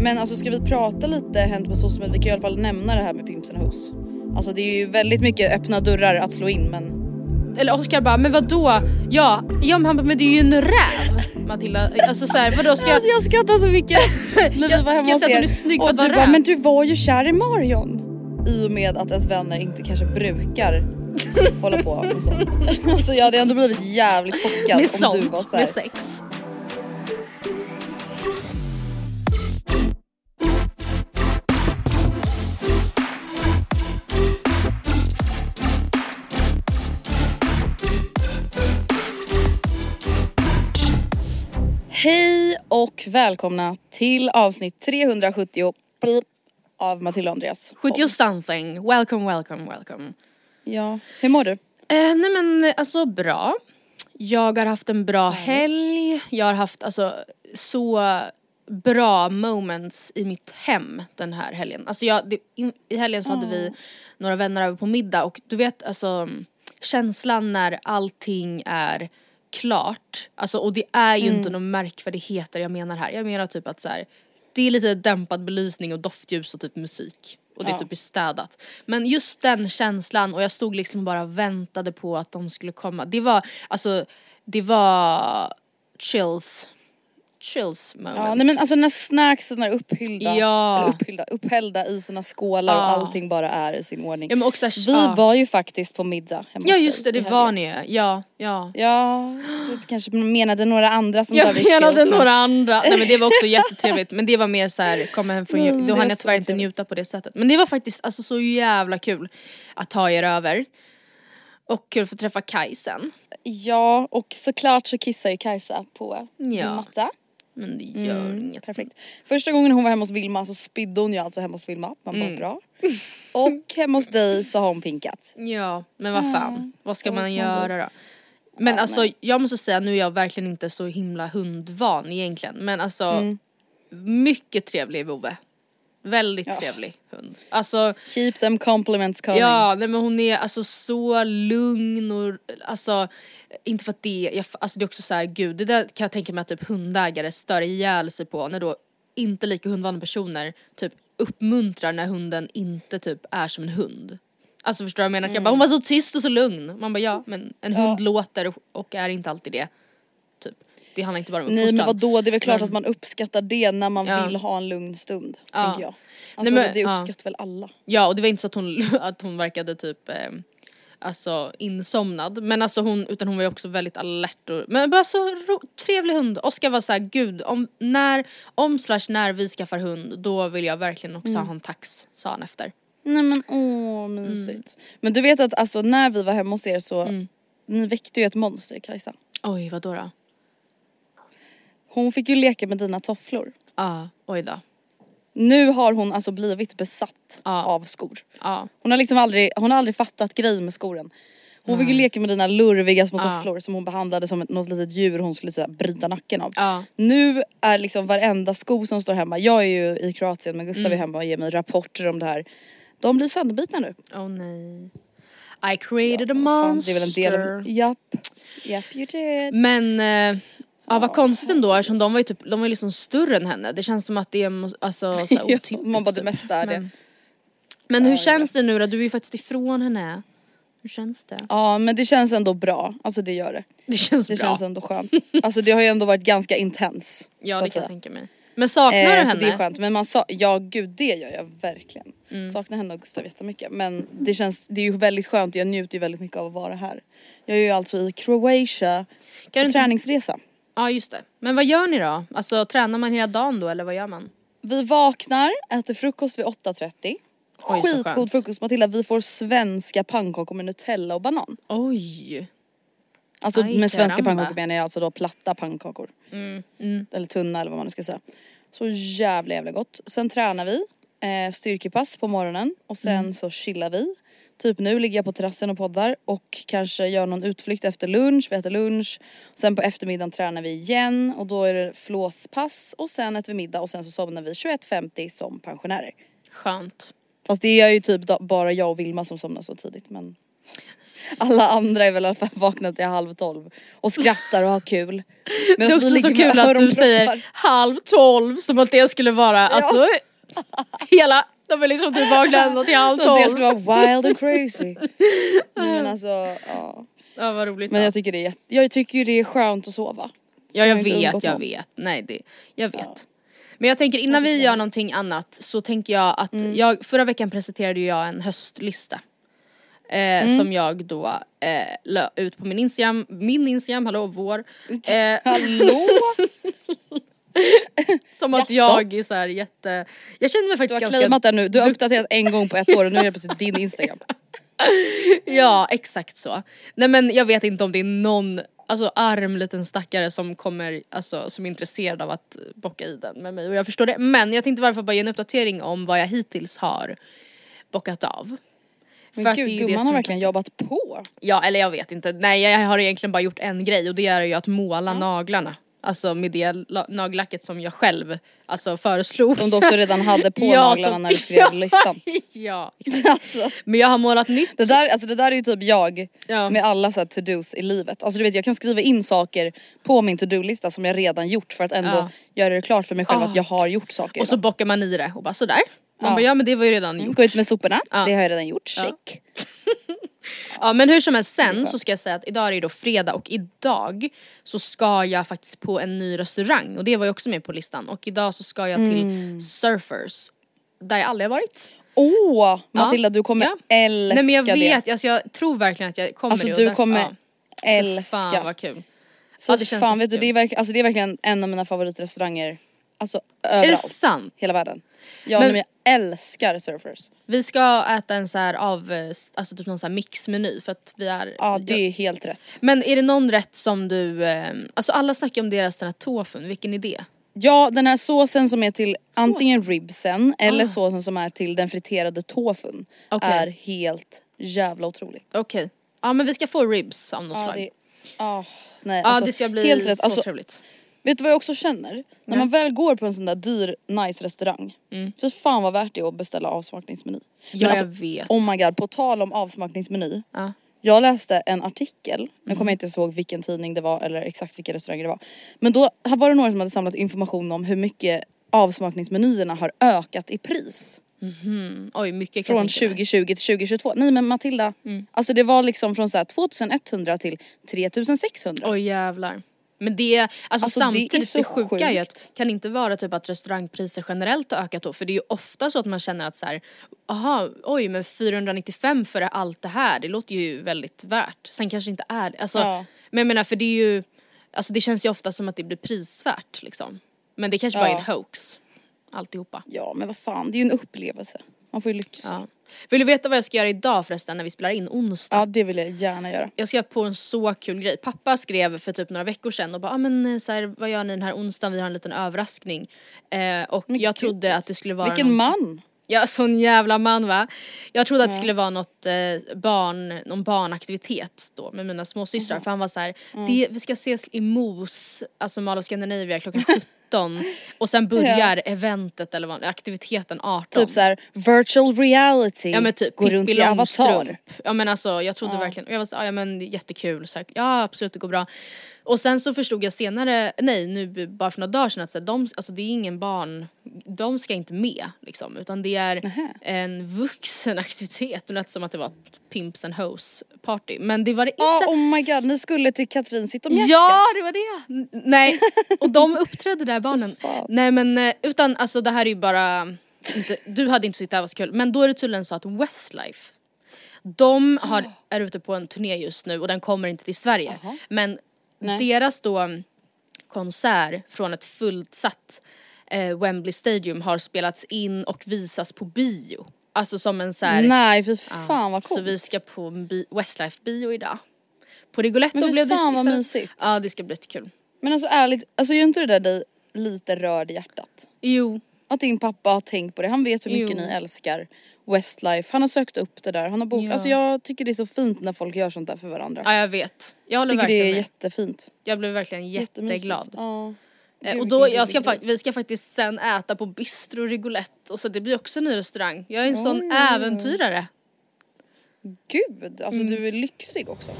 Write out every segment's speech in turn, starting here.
Men alltså ska vi prata lite Hänt på SOSMED? Vi kan i alla fall nämna det här med Pimps and Hoes. Alltså det är ju väldigt mycket öppna dörrar att slå in men Eller Oskar bara, men vadå? Ja, ja men han bara, men det är ju en räv Matilda. Alltså såhär vadå ska jag... Alltså jag skrattar så mycket när vi var ska hemma hos säga att er. hon är snygg för att du vara bara, räv? men du var ju kär i Marion. I och med att ens vänner inte kanske brukar hålla på med sånt. Alltså jag hade ändå blivit jävligt chockad med om sånt, du var såhär. med sex. Hej och välkomna till avsnitt 370 plip, av Matilda och Andreas. 70 something, welcome welcome welcome. Ja, hur mår du? Eh, nej men alltså bra. Jag har haft en bra helg. Jag har haft alltså så bra moments i mitt hem den här helgen. Alltså jag, det, in, i helgen så hade vi några vänner över på middag och du vet alltså känslan när allting är klart. Alltså och det är ju inte några märkvärdigheter jag menar här. Jag menar typ att så här, det är lite dämpad belysning och doftljus och typ musik. Och det Ja. typ är städat. Men just den känslan och jag stod liksom bara väntade på att de skulle komma. Det var, alltså, det var chills. Chills moment. Ja, nej men alltså när snacksen är upphyllda, Ja. eller upphyllda, upphällda i sina skålar och Ja. allting bara är i sin ordning. Ja, men också, Vi ja. var ju faktiskt på middag hemma Ja just det, det var ni ju. Ja, ja. Ja, typ kanske menade några andra som Jag behöver menade chills, men- några andra, nej men det var också jättetrevligt men det var mer så här, komma hem från Mm, då hann jag tyvärr inte trevligt. njuta på det sättet. Men det var faktiskt alltså så jävla kul att ha er över. Och kul att få träffa Kaj sen. Ja, och såklart så kissar ju Kajsa på din Ja. matta. Men det gör Mm, inget. perfekt. Första gången hon var hemma hos Vilma så spydde hon ju alltså hemma hos Vilma. Man Mm. bara bra. Och hemma hos dig så har hon pinkat. Ja, men vad fan. vad ska man göra då? Men Ja, alltså men- jag måste säga, nu är jag verkligen inte så himla hundvan egentligen. Men alltså, Mm. mycket trevlig vovve. Väldigt Ja. trevlig hund. Alltså, Keep them compliments coming. ja nej men hon är alltså så lugn och alltså inte för att det, jag, alltså det är också så här, gud det där kan jag tänka mig att typ hundägare stör ihjäl sig på när då inte lika hundvana personer typ uppmuntrar när hunden inte typ är som en hund. Alltså förstår du vad jag menar? Jag bara, hon var så tyst och så lugn. Man bara ja men en hund låter och- och är inte alltid det. Det handlar inte bara om Nej uppfostran. men vadå, det är väl klart Men- att man uppskattar det när man Ja. vill ha en lugn stund. Ja. Tänker jag. Alltså Nej, men- det ja. uppskattar väl alla. Ja och det var inte så att hon, att hon verkade typ eh, Alltså insomnad men alltså hon, utan hon var ju också väldigt alert och, men bara så ro, trevlig hund. Oskar var såhär, gud om när, om slash när vi skaffar hund då vill jag verkligen också Mm. ha en tax sa han efter. Nej men åh mysigt. Men du vet att alltså när vi var hemma hos er så, ni väckte ju ett monster Kajsa. Oj, vad då? då? Hon fick ju leka med dina tofflor. Ja, oj då. Nu har hon alltså blivit besatt Ja. av skor. Ja. Hon har liksom aldrig, hon har aldrig fattat grejen med skoren. Hon fick ju leka med dina lurviga små Ja. tofflor som hon behandlade som ett, något litet djur hon skulle så här, vrida nacken av. Ja. Nu är liksom varenda sko som står hemma, jag är ju i Kroatien men Gustav Mm. är hemma och ger mig rapporter om det här. De blir sönderbitna nu. Åh nej. I created a Fan, monster. det är väl en del av... Japp. Japp you did. Men, eh, ja vad konstigt ändå eftersom de var ju typ, de var ju liksom större än henne. Det känns som att det är alltså, så här, Ja, otympligt. man bara, det typ. mesta är det. Men, hur jag känns det nu då? Du är ju faktiskt ifrån henne. Hur känns det? Ja men det känns ändå bra, alltså det gör det. Det känns Det bra. känns ändå skönt. Alltså det har ju ändå varit ganska intens. ja det kan jag tänka mig. Men saknar du Eh, henne? så det är skönt. Men man sa, ja gud det gör jag verkligen. Mm. Saknar henne och Gustav jättemycket. Men det känns, det är ju väldigt skönt, jag njuter ju väldigt mycket av att vara här. Jag är ju alltså i Croatia Kan på du träningsresa. Ja just det. Men vad gör ni då? Alltså tränar man hela dagen då eller vad gör man? Vi vaknar, äter frukost vid 8.30. Oj, så Skitgod skönt. frukost Matilda, vi får svenska pannkakor med Nutella och banan. Oj. Alltså Aj, med svenska caramba. pannkakor menar jag alltså då platta pannkakor. Mm, Eller tunna eller vad man nu ska säga. Så jävla jävla gott. Sen tränar vi, eh, styrkepass på morgonen och sen Mm. så chillar vi. Typ nu ligger jag på terrassen och poddar och kanske gör någon utflykt efter lunch, vi äter lunch. Sen på eftermiddagen tränar vi igen och då är det flåspass och sen äter vi middag och sen så somnar vi 21.50 som pensionärer. Skönt. Fast det är ju typ bara jag och Vilma som somnar så tidigt men alla andra är väl i alla fall vakna till halv tolv och skrattar och har kul. Det är också så kul att du säger halv tolv som att det skulle vara alltså hela, de är liksom typ vakna ända till halv Så det skulle vara wild and crazy. Nej, men alltså, ja. Ja vad roligt. Men då. jag tycker det är, jag tycker ju det är skönt att sova. Ja jag vet, jag vet. Nej det, jag vet. Men jag tänker innan vi gör någonting annat så tänker jag att Mm. jag, förra veckan presenterade jag en höstlista. Eh, Mm. Som jag då eh, la ut på min Instagram, min Instagram, hallå vår. Eh, Hallå? som att Jaså? jag är så här jätte, jag känner mig Du faktiskt har ganska claimat den nu, du har uppdaterat en gång på ett år och nu är det plötsligt din instagram. Ja exakt så. Nej men jag vet inte om det är någon alltså arm liten stackare som kommer, alltså som är intresserad av att bocka i den med mig och jag förstår det. Men jag tänkte varför bara ge en uppdatering om vad jag hittills har bockat av. Men För gud gumman har verkligen jobbat på. Ja eller jag vet inte, nej jag har egentligen bara gjort en grej och det är ju att måla naglarna. Alltså med det la- nagellacket som jag själv alltså föreslog. Som du också redan hade på Ja, naglarna som- när du skrev listan. ja. alltså, Men jag har målat nytt. det, där, alltså det där är ju typ jag Ja. med alla så to-dos i livet. Alltså du vet jag kan skriva in saker på min to-do-lista som jag redan gjort för att ändå Ja. göra det klart för mig själv Ah. att jag har gjort saker Och så bockar man i det och bara sådär. Man Ja. bara ja men det var ju redan gjort. Gå ut med soporna, Ja. det har jag redan gjort, Ja. check. Ja men hur som helst sen så ska jag säga att idag är det då fredag och idag så ska jag faktiskt på en ny restaurang och det var ju också med på listan och idag så ska jag till Mm. Surfers där jag aldrig har varit. Åh Matilda du kommer Ja. älska Nej men jag det. vet, alltså, jag tror verkligen att jag kommer Alltså det och du därför- kommer ja. älska. Fan vad kul. Fy Ja, det känns fan vet du det är, verk, alltså, det är verkligen en av mina favoritrestauranger. Alltså Är överallt. det sant? Hela världen. Ja Men- men, jag älskar surfers. Vi ska äta en så här av, alltså typ någon så här mixmeny för att vi är Ja det är helt rätt. Men är det någon rätt som du, eh, alltså alla snackar om deras den här tofun, vilken är det? Ja den här såsen som är till antingen ribsen eller Ah. såsen som är till den friterade tofun Okej. är helt jävla otrolig. Okej. Ja men vi ska få ribs av något Ja, slag. det, ah, nej, Ja alltså, det ska bli helt rätt. så Alltså, trevligt. Vet du vad jag också känner? När man väl går på en sån där dyr nice restaurang. Mm. För fan vad värt det är att beställa avsmakningsmeny. Men Ja alltså, jag vet. Oh my god, på tal om avsmakningsmeny. Ja. Jag läste en artikel, nu Mm. kommer jag inte ihåg vilken tidning det var eller exakt vilka restauranger det var. Men då här var det några som hade samlat information om hur mycket avsmakningsmenyerna har ökat i pris. Mm, oj mycket kan Från jag tänka mig. 2020 till 2022. Nej men Matilda, Mm. alltså det var liksom från så här 2100 till 3600. Oj jävlar. Men det, alltså, Alltså, det är samtidigt det, så sjuka är ju att sjukt. kan det inte vara typ att restaurangpriser generellt har ökat då? För det är ju ofta så att man känner att så här, aha, oj men 495 för allt det här, det låter ju väldigt värt. Sen kanske inte är det. Alltså, Ja. Men jag menar för det är ju, alltså det känns ju ofta som att det blir prisvärt liksom. Men det kanske bara är Ja. en hoax. Alltihopa. Ja men vad fan, det är ju en upplevelse. Man får ju lyxa. Ja. Vill du veta vad jag ska göra idag förresten när vi spelar in onsdag? Ja det vill jag gärna göra. Jag ska på en så kul grej. Pappa skrev för typ några veckor sedan och bara ah, men eh, så här, vad gör ni den här onsdagen? Vi har en liten överraskning. Eh, och Men jag gud. trodde att det skulle vara Vilken något- man! Ja sån jävla man va. Jag trodde att det skulle vara något eh, barn, någon barnaktivitet då med mina småsystrar för han var så här, Mm. det, vi ska ses i Mos, alltså Mall of Scandinavia klockan 17 och sen börjar eventet eller vad, aktiviteten 18. Typ såhär virtual reality. Ja men typ Gå runt i avatar. Ja men alltså jag trodde verkligen, jag var så, ja men jättekul, så här, ja absolut det går bra. Och sen så förstod jag senare, nej nu bara för några dagar sedan att så här, de, alltså det är ingen barn, de ska inte med liksom utan det är en vuxen aktivitet. Det lät som att det var ett pimps and hoes party men det var det inte. oh my god, ni skulle till Katrin Zytomierska. Ja det var det! N- Nej, och de uppträdde där barnen. Nej men eh, utan alltså det här är ju bara, inte, du hade inte tyckt det här var så kul men då är det tydligen så att Westlife de har, är ute på en turné just nu och den kommer inte till Sverige. Men Nej. deras då konsert från ett fullsatt eh, Wembley Stadium har spelats in och visas på bio. Alltså som en så här, Nej fy fan vad Så coolt. vi ska på Westlife bio idag. På Rigoletto Men fy blev det fan vad mysigt. Ja det ska bli jättekul. Men alltså ärligt, alltså gör inte det där dig lite rörd i hjärtat? Jo, Att din pappa har tänkt på det, han vet hur mycket Jo. ni älskar Westlife, han har sökt upp det där, han har bok- Ja. Alltså jag tycker det är så fint när folk gör sånt där för varandra. ja jag vet. Jag håller tycker det verkligen är med. jättefint. Jag blev verkligen jätteglad. Ja. Eh, Gud, och då, jag ska, fa- vi ska faktiskt sen äta på Bistro Rigolette och så det blir också en ny restaurang. Jag är en sån Oj. äventyrare. Gud, alltså Mm. du är lyxig också.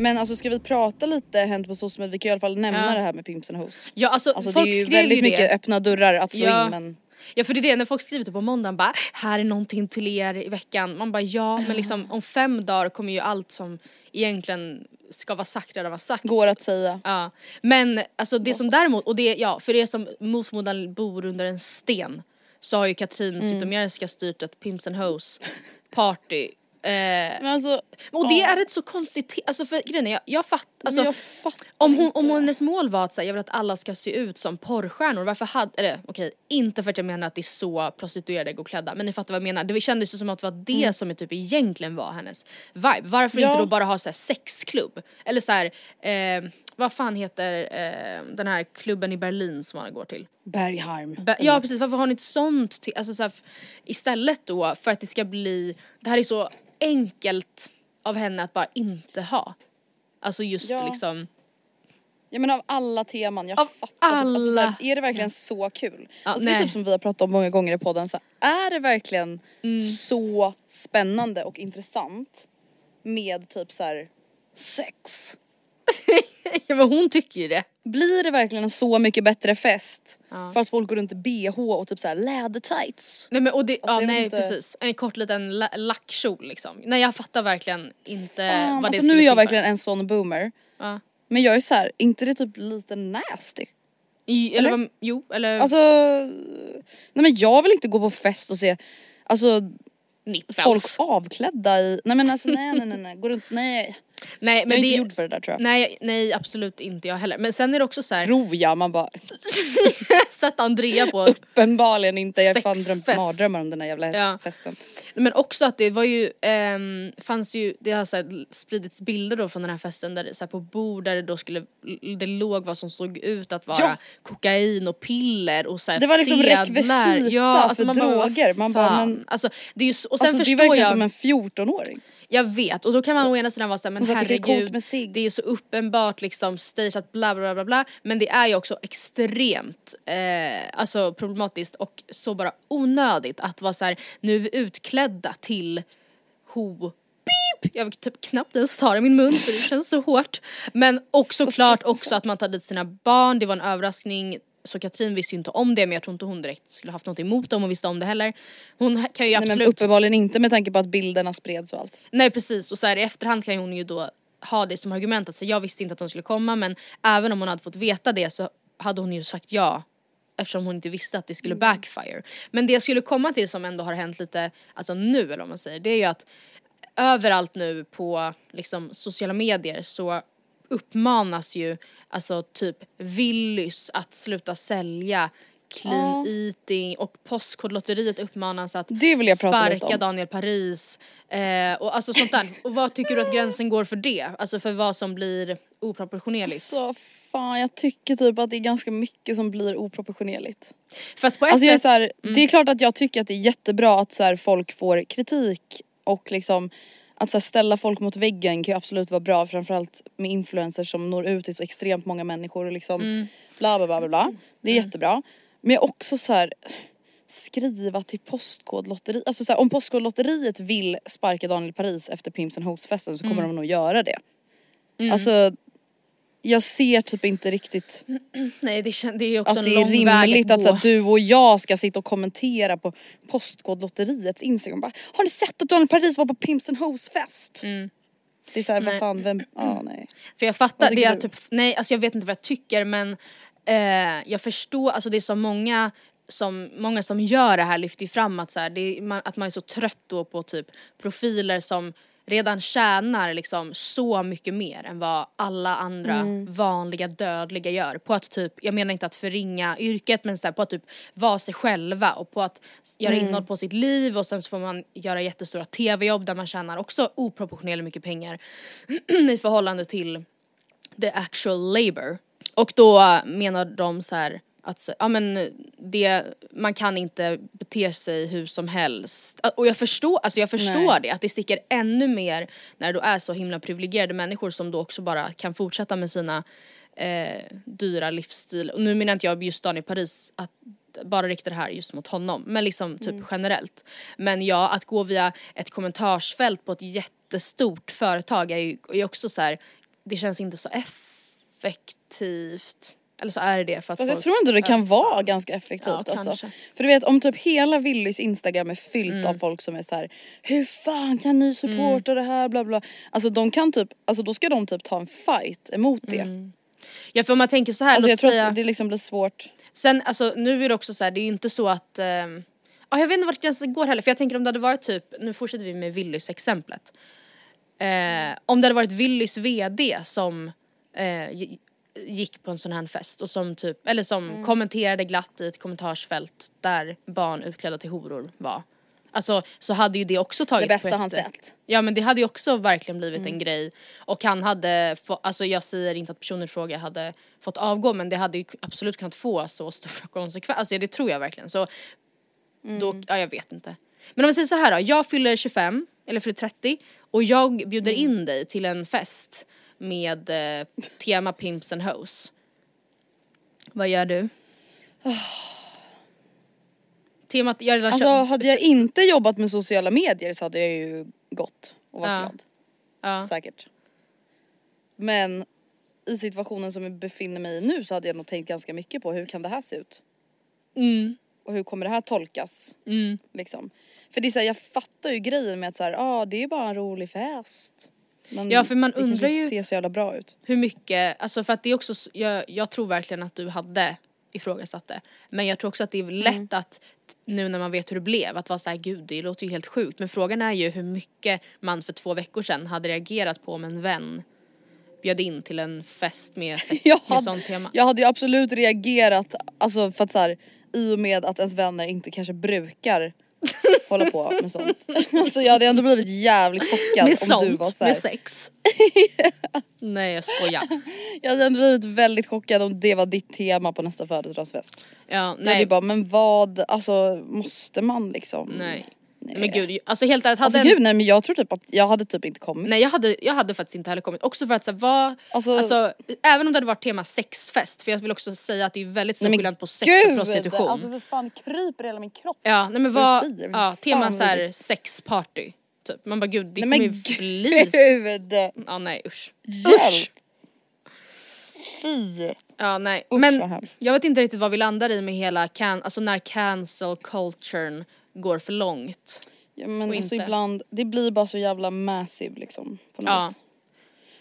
Men alltså ska vi prata lite hänt på medier? Vi kan i alla fall nämna Ja. det här med Pimps and Hoes. Ja alltså, Alltså det folk är ju skrev väldigt ju det. mycket öppna dörrar att slå Ja. in men Ja för det är det, när folk skriver typ på måndagen bara här är någonting till er i veckan. Man bara ja men liksom om fem dagar kommer ju allt som egentligen ska vara sagt redan vara sagt. går att säga. Ja. Men alltså det som däremot, och det, ja för er som mot förmodan bor under en sten så har ju Katrin Mm. Zytomierska styrt ett Pimps and Hoes party. Eh, Men alltså, och det är ett så konstigt, alltså för grejen är, jag, jag fattar, alltså, jag fattar om, hon, inte. om hennes mål var att säga jag vill att alla ska se ut som porrstjärnor, varför hade, eller okej, inte för att jag menar att det är så prostituerade går klädda, men ni fattar vad jag menar. Det kändes ju som att det var det som typ egentligen var hennes vibe. Varför Mm. Ja. inte då bara ha så här sexklubb? Eller så här, eh, vad fan heter eh, den här klubben i Berlin som man går till? Bergheim. Be- ja precis, varför har ni inte sånt till, alltså så här, f- istället då för att det ska bli, det här är så enkelt av henne att bara inte ha. Alltså just Ja. liksom Ja men av alla teman, jag Av fattar typ, alltså, så här, alla Är det verkligen så kul? Ja, alltså, det är typ som vi har pratat om många gånger i podden, så här, är det verkligen Mm. så spännande och intressant med typ så här sex? Ja men hon tycker ju det. Blir det verkligen en så mycket bättre fest Ja. för att folk går runt i bh och typ så här lädertights? Nej men och det, Alltså, ja nej inte. precis, en kort liten la- lackkjol liksom. Nej jag fattar verkligen inte Fan, vad det alltså skulle nu är jag verkligen en sån boomer. Ja. Men jag är så här, inte det typ lite nasty? I, eller, Eller? jo eller Alltså, nej men jag vill inte gå på fest och se, alltså nipples. folk avklädda i, nej men alltså nej nej nej, nej. gå runt, nej. Nej Jag är men inte det, gjord för det där tror jag. nej, nej absolut inte jag heller. Men sen är det också så här, Tror jag, man bara sätta Andrea på uppenbarligen inte, jag har fan drömt mardrömmar om den här jävla Ja. festen. Men också att det var ju, ehm, fanns ju, det har så här spridits bilder då från den här festen där det så här på bord där det då skulle, det låg vad som såg ut att vara Ja. kokain och piller och så här Det var liksom sedlar. rekvisita för man bara, vad droger. Man bara, men- Alltså det är ju och sen Alltså det är förstår verkligen jag, som en 14-åring. Jag vet och då kan man å ena sidan vara såhär men det coolt herregud cigg. det är så uppenbart liksom stageat bla bla bla bla men det är ju också extremt eh, alltså problematiskt och så bara onödigt att vara så här nu är vi utklädda till ho Beep! Jag vill typ knappt ens ta det i min mun för det känns så hårt. Men också Så klart också att man tar dit sina barn, det var en överraskning. Så Katrin visste ju inte om det men jag tror inte hon direkt skulle haft något emot om hon visste om det heller. Hon kan ju Nej, men absolut uppenbarligen inte med tanke på att bilderna spreds och allt. Nej precis och så här, i efterhand kan hon ju då ha det som argument att säga jag visste inte att de skulle komma men även om hon hade fått veta det så hade hon ju sagt ja eftersom hon inte visste att det skulle backfire. Men det jag skulle komma till som ändå har hänt lite, alltså nu eller vad man säger, det är ju att överallt nu på liksom sociala medier så uppmanas ju alltså typ Willys att sluta sälja clean Ja. eating och Postkodlotteriet uppmanas att sparka. Daniel Paris. Eh, och alltså sånt där. Och vad tycker du att gränsen går för det? Alltså för vad som blir oproportionerligt? Så fan jag tycker typ att det är ganska mycket som blir oproportionerligt. för att på ett Alltså jag är här, det är klart att jag tycker att det är jättebra att så här, folk får kritik och liksom att så ställa folk mot väggen kan ju absolut vara bra framförallt med influencers som når ut till så extremt många människor och liksom bla bla bla bla bla. Det är jättebra. Men jag också så här skriva till Postkodlotteriet, alltså så här, om Postkodlotteriet vill sparka Daniel Paris efter Pimps and Hoes-festen så kommer de nog göra det. Alltså jag ser typ inte riktigt nej det, kän- det är ju också att en det är lång väg rimligt att att så gå. att du och jag ska sitta och kommentera på Postkodlotteriets instagram bara, Har ni sett att Daniel Paris var på Pimps and Hoes fest? Det är såhär, vad Mm. Nej. fan, vem, ja nej. För jag fattar, det tycker är du? typ, nej alltså jag vet inte vad jag tycker men eh, jag förstår, alltså det är så många som, många som gör det här lyfter ju fram att, så här, det är, man, att man är så trött då på typ profiler som redan tjänar liksom så mycket mer än vad alla andra Mm. vanliga dödliga gör. På att typ, jag menar inte att förringa yrket men så här, på att typ vara sig själva och på att göra Mm. innehåll på sitt liv och sen så får man göra jättestora tv-jobb där man tjänar också oproportionerligt mycket pengar i förhållande till the actual labor. Och då menar de så här att ja men det, man kan inte bete sig hur som helst. Och jag förstår, alltså jag förstår Nej. det, att det sticker ännu mer när du är så himla privilegierade människor som då också bara kan fortsätta med sina eh, dyra livsstil. Och nu menar inte jag just Daniel Paris att bara rikta det här just mot honom, men liksom typ generellt. Men ja, att gå via ett kommentarsfält på ett jättestort företag är ju är också så här. det känns inte så effektivt. Eller så är det det för att Fast jag folk... tror ändå det kan vara ganska effektivt Ja, alltså. kanske. För du vet om typ hela Willys instagram är fyllt Mm. av folk som är så här: hur fan kan ni supporta det här bla bla. Alltså de kan typ, alltså då ska de typ ta en fight emot det. Ja för om man tänker så här, Alltså jag tror säga, att det liksom blir svårt. Sen alltså nu är det också så här, det är ju inte så att ja, jag vet inte vart gränsen går heller för jag tänker om det hade varit typ, nu fortsätter vi med Willys exemplet. Eh, om det hade varit Willys VD som eh, gick på en sån här fest och som typ, eller som Mm. kommenterade glatt i ett kommentarsfält där barn utklädda till horor var. Alltså så hade ju det också Det tagits bästa på ett, han sett. Ja men det hade ju också verkligen blivit Mm. en grej och han hade, få, alltså jag säger inte att personen i fråga hade fått avgå men det hade ju absolut kunnat få så stora konsekvenser, alltså det tror jag verkligen så då, Mm. ja jag vet inte. Men om vi säger så här då, jag fyller 25 eller fyller 30 och jag bjuder Mm. in dig till en fest med eh, tema Pimps and Hoes. Vad gör du? Temat, jag redan Alltså hade jag inte jobbat med sociala medier så hade jag ju gått och varit Ja. glad. ja. Säkert. Men i situationen som jag befinner mig i nu så hade jag nog tänkt ganska mycket på hur kan det här se ut? Mm, Och hur kommer det här tolkas? mm. Liksom. För det är så här, jag fattar ju grejen med att så här, ah, det är bara en rolig fest. Men Ja, för man det undrar inte ju- ser så jävla bra ut. hur mycket, alltså för att det är också, jag, jag tror verkligen att du hade ifrågasatt det. Men jag tror också att det är lätt Mm. att nu när man vet hur det blev att vara såhär gud det låter ju helt sjukt men frågan är ju hur mycket man för två veckor sedan hade reagerat på om en vän bjöd in till en fest med, se- Jag med sånt tema. jag hade ju absolut reagerat, alltså för att så här, i och med att ens vänner inte kanske brukar hålla på med sånt. Alltså jag hade ändå blivit jävligt chockad med om sånt, du var så här, med sex. Nej jag skojar. Jag hade ändå blivit väldigt chockad om det var ditt tema på nästa födelsedagsfest. Ja, Nej. nej, Det bara, men vad, alltså måste man liksom? nej. Nej. Men gud, alltså helt ärligt, hade Alltså gud nej men jag tror typ att jag hade typ inte kommit. nej jag hade, jag hade faktiskt inte heller kommit. Också för att så vad, Alltså, alltså även om det hade varit tema sexfest, för jag vill också säga att det är väldigt stor men skillnad på sex och gud! prostitution. Alltså för fan kryper hela min kropp. Ja, nej men vad, ja, tema såhär sexparty. Typ. Man bara gud det Nej kommer men ju bli... gud! Ja nej usch. Hjälp! Fy! Ja nej. Usch, Men jag vet inte riktigt vad vi landar i med hela can, alltså när cancel culturen går för långt. Ja, men alltså inte. ibland, det blir bara så jävla massive liksom. På något Ja. vis.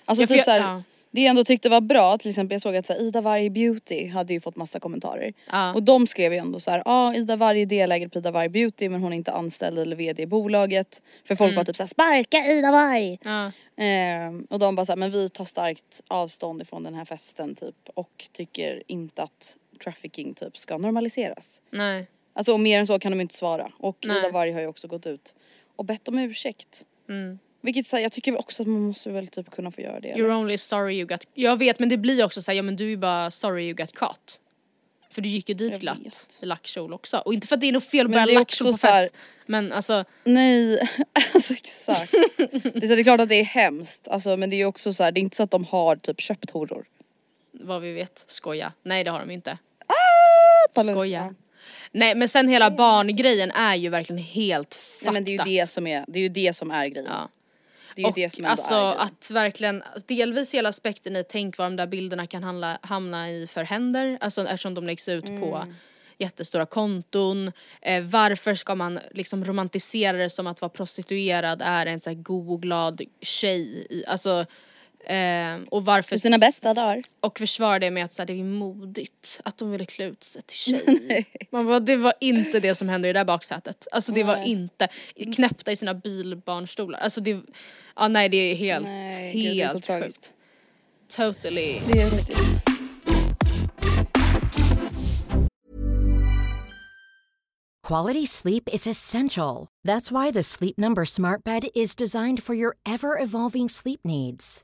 Alltså Ja, typ jag- såhär, ja. det jag ändå tyckte var bra, till exempel jag såg att så här, Ida Varg Beauty hade ju fått massa kommentarer. Ja. Och de skrev ju ändå så ja ah, Ida Varg är delägare på Ida Varg Beauty men hon är inte anställd eller VD i bolaget. För folk var typ såhär, sparka Ida Varg! Ehm, och de bara såhär, men vi tar starkt avstånd ifrån den här festen typ och tycker inte att trafficking typ ska normaliseras. Nej. Alltså och mer än så kan de inte svara. Och Nej. Ida Warg har ju också gått ut och bett om ursäkt. Mm. Vilket så här, jag tycker också att man måste väl typ kunna få göra det. eller? You're only sorry you got... Jag vet men det blir också såhär, ja men du är ju bara sorry you got caught. För du gick ju dit Jag glatt vet. i lackkjol också. Och inte för att det är något fel att bära lackkjol på så här- fest. Men alltså, Nej, alltså exakt. det, är, så, det är klart att det är hemskt, alltså, men det är ju också så här, det är inte så att de har typ köpt horor. vad vi vet, skoja. Nej det har de inte. Pallar- Skoja. Nej men sen hela barngrejen är ju verkligen helt fucked Nej men det är ju det som är, det är ju det som är grejen. Ja. Det är ju och det som alltså är grejen. att verkligen, delvis hela aspekten i tänk vad de där bilderna kan handla, hamna i för händer, alltså eftersom de läggs ut på Mm. jättestora konton. Eh, varför ska man liksom romantisera det som att vara prostituerad är en så här god och glad tjej? I, alltså, eh, och varför... För sina bästa dagar. Och försvara det med att så här, det är modigt att de ville klä ut sig till tjej. Man bara, det var inte det som hände i det där baksätet. Alltså det var Nej. inte, knäppta i sina bilbarnstolar. Alltså det, ja nej det är helt, Nej, helt gud, det är så sjukt. tragiskt. Totally. Det är faktiskt. Quality sleep is essential. That's why the Sleep Number Smart Bed is designed for your ever evolving sleep needs.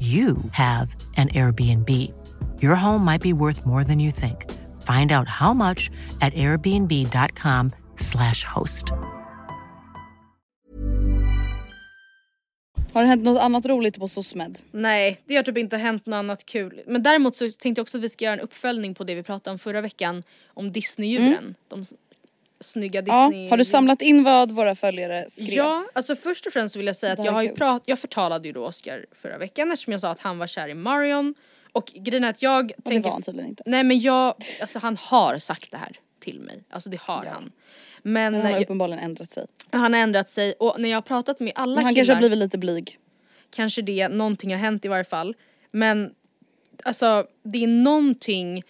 you have an Airbnb. Your home might be worth more than you think. Find out how much at airbnb.com/slash host. Har det hänt något annat roligt på SOSMED? Nej, det har typ inte hänt något annat kul. Men däremot så tänkte jag också att vi ska göra en uppföljning på det vi pratade om förra veckan. Om Disneydjuren. De snygga Ja, Disney... har du samlat in vad våra följare skrev? Ja, alltså först och främst vill jag säga Det att jag har ju kul. prat, jag förtalade ju då Oscar förra veckan eftersom jag sa att han var kär i Marion. Och grejen är att jag Och det tänker... var han tydligen inte. Nej men jag, alltså han har sagt det här till mig. Alltså det har Ja. han. Men, Men han har uppenbarligen ändrat sig. han har ändrat sig och när jag har pratat med alla Men han killar kanske har blivit lite blyg. kanske det, någonting har hänt i varje fall. Men alltså det är någonting